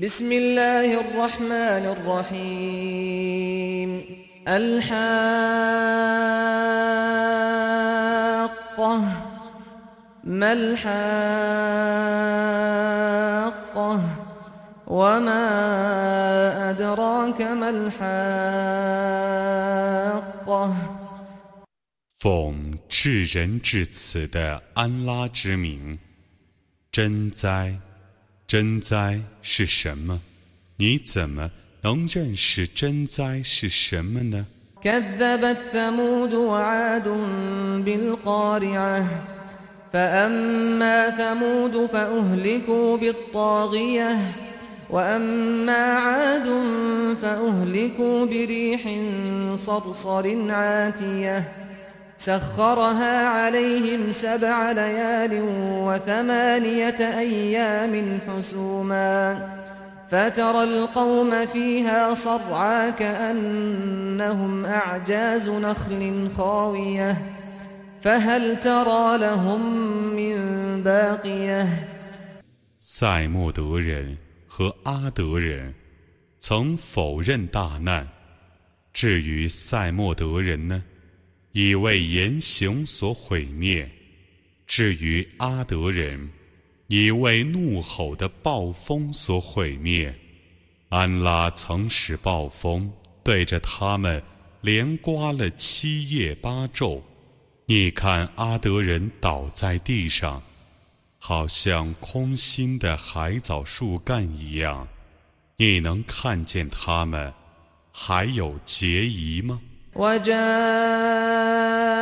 بسم الله الرحمن الرحيم الحاقة ما الحاقة وما أدراك ما الحاقة 奉至仁至慈的安拉之名，真哉！ 真灾是什么？你怎么能认识真灾是什么呢？كذبت ثمود وعاد بالقارعة فأما ثمود فأهلكوا بالطاغية وأما عاد فأهلكوا بريح صرصر عاتية سخرها عليهم سبع ليال وثمانية أيام حسوما فترى القوم فيها صرعا كأنهم أعجاز نخل خاوية فهل ترى لهم من باقية 塞莫德人和阿德人曾否认大难，至于塞莫德人呢？ 已为言行所毁灭。至于阿德人，已为怒吼的暴风所毁灭。安拉曾使暴风对着他们连刮了七夜八昼。你看阿德人倒在地上，好像空心的海藻树干一样。你能看见他们还有结疑吗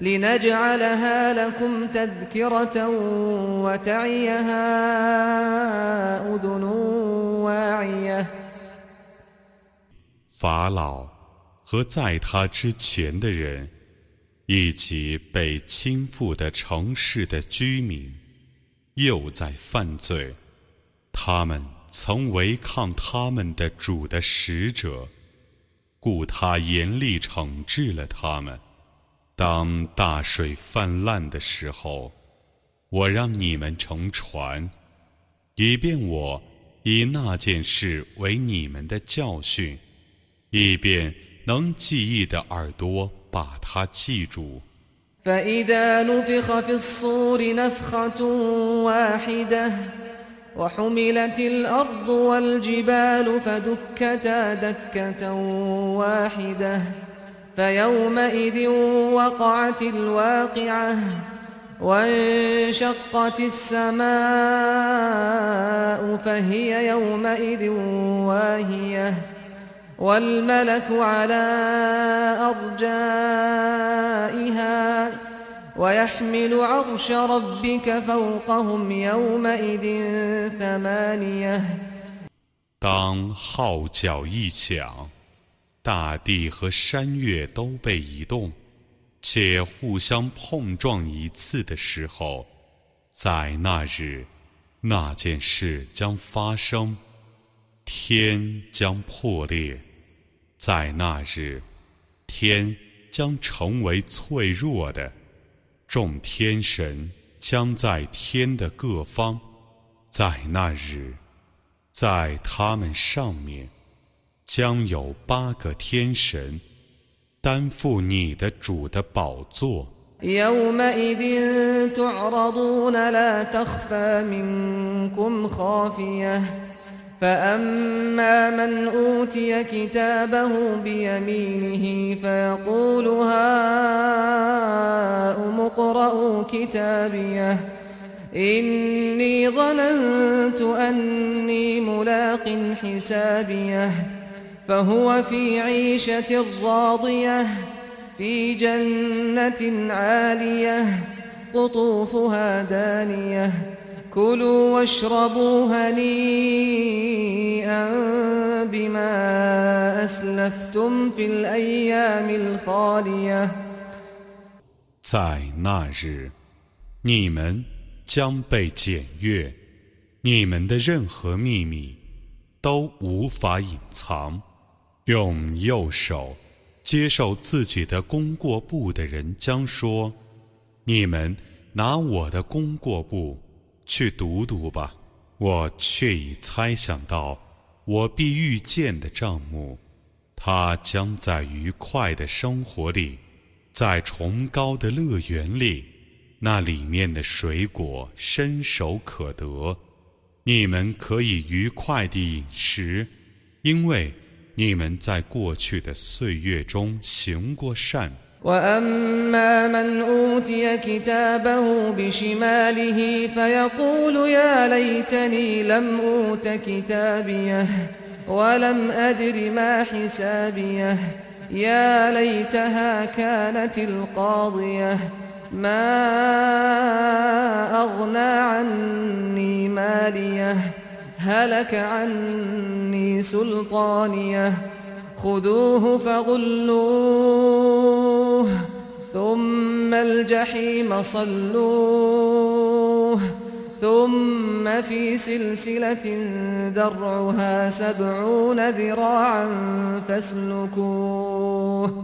لنجعلها لكم تذكرة وتعيها أذن واعية 法老和在他之前的人，以及被倾覆的城市的居民，又在犯罪。他们曾违抗他们的主的使者，故他严厉惩治了他们。 当大水泛滥的时候，我让你们乘船，以便我以那件事为你们的教训，以便能记忆的耳朵把它记住。فيومئذ وقعت الواقعة وانشقت السماء فهي يومئذ واهية والملك على أرجائها ويحمل عرش ربك فوقهم يومئذ ثمانية 当号角一响。 大地和山岳都被移动，且互相碰撞一次的时候，在那日，那件事将发生，天将破裂，在那日，天将成为脆弱的，众天神将在天的各方，在那日，在他们上面。将有八个天神担负你的主的宝座。يومئذ تعرضون لا تخفى منكم خافية فأما من أوتي كتابه بيمينه فيقول هاؤم اقرءوا كتابيه إني ظننت أني ملاق حسابيه فهو في عيشة راضية في جنة عالية قطوفها دانية كلوا واشربوا هنيئا بما أسلفتم في الأيام الخالية 在那日，你们将被检阅，你们的任何秘密都无法隐藏。 用右手接受自己的功过簿的人将说：“你们拿我的功过簿去读读吧。”我却已猜想到我必遇见的账目，他将在愉快的生活里。在崇高的乐园里，那里面的水果伸手可得，你们可以愉快地饮食，因为你们在过去的岁月中行过善。يا ليتها كانت القاضية ما أغنى عني ماليه هلك عني سلطانية. خذوه فغلوه ثم الجحيم صلوه ثم في سلسلة درعها سبعون ذراعا فاسلكوه.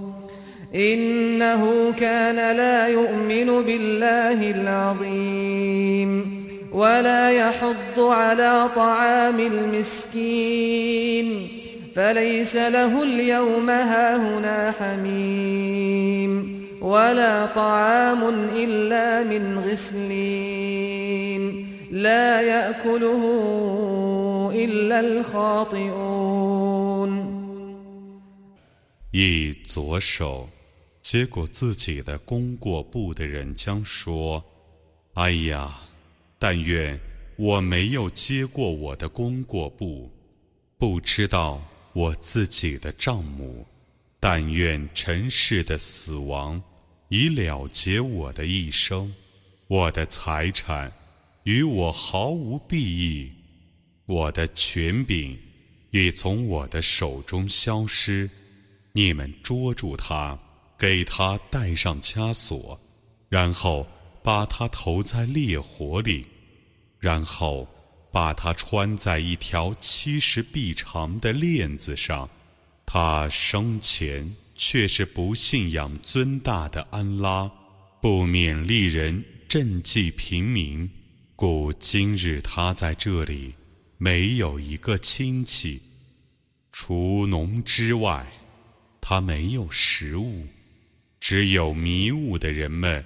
إنه كان لا يؤمن بالله العظيم. ولا يحض على طعام المسكين فليس له اليوم هاهنا حميم ولا طعام إلا من غسلين 以左手接过自己的功过簿的人将说：“哎呀， 但愿我没有接过我的功过簿，不知道我自己的账目。但愿尘世的死亡已了结我的一生，我的财产。”与我毫无裨益，我的权柄已从我的手中消失。你们捉住他，给他戴上枷锁，然后把他投在烈火里，然后把他穿在一条七十臂长的链子上。他生前却是不信仰尊大的安拉，不勉励人赈济平民。故今日他在这里没有一个亲戚，除农之外，他没有食物，只有迷雾的人们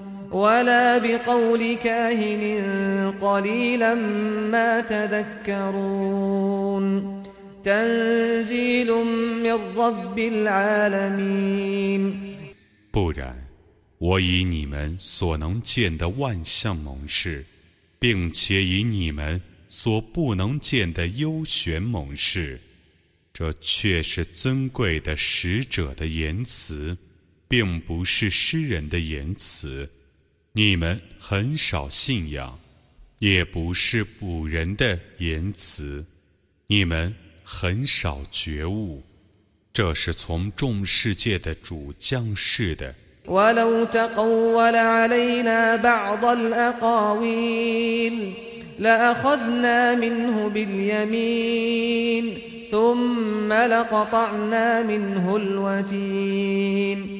ولا بقول كاهن قليلا ما تذكرون تنزيل من رب العالمين 不然，我以你们所能见的万象盟誓，并且以你们所不能见的幽玄盟誓。这却是尊贵的使者的言辞，并不是诗人的言辞。 你们很少信仰，也不是古人的言辞。你们很少觉悟，这是从众世界的主降世的。ثم لقطعنا منه الوتين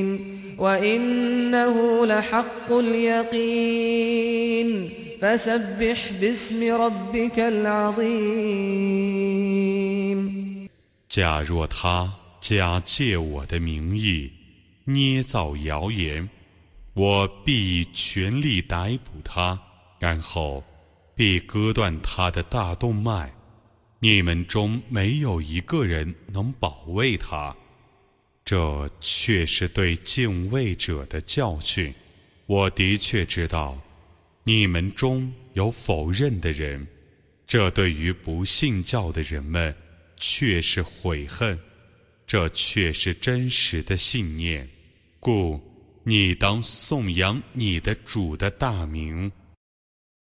وإنه لحق اليقين فسبح باسم ربك العظيم 假若他 假借我的名义捏造谣言，我必全力逮捕他，然后必割断他的大动脉。你们中没有一个人能保卫他， 这却是对敬畏者的教训。我的确知道，你们中有否认的人，这对于不信教的人们却是悔恨。这却是真实的信念，故你当颂扬你的主的大名。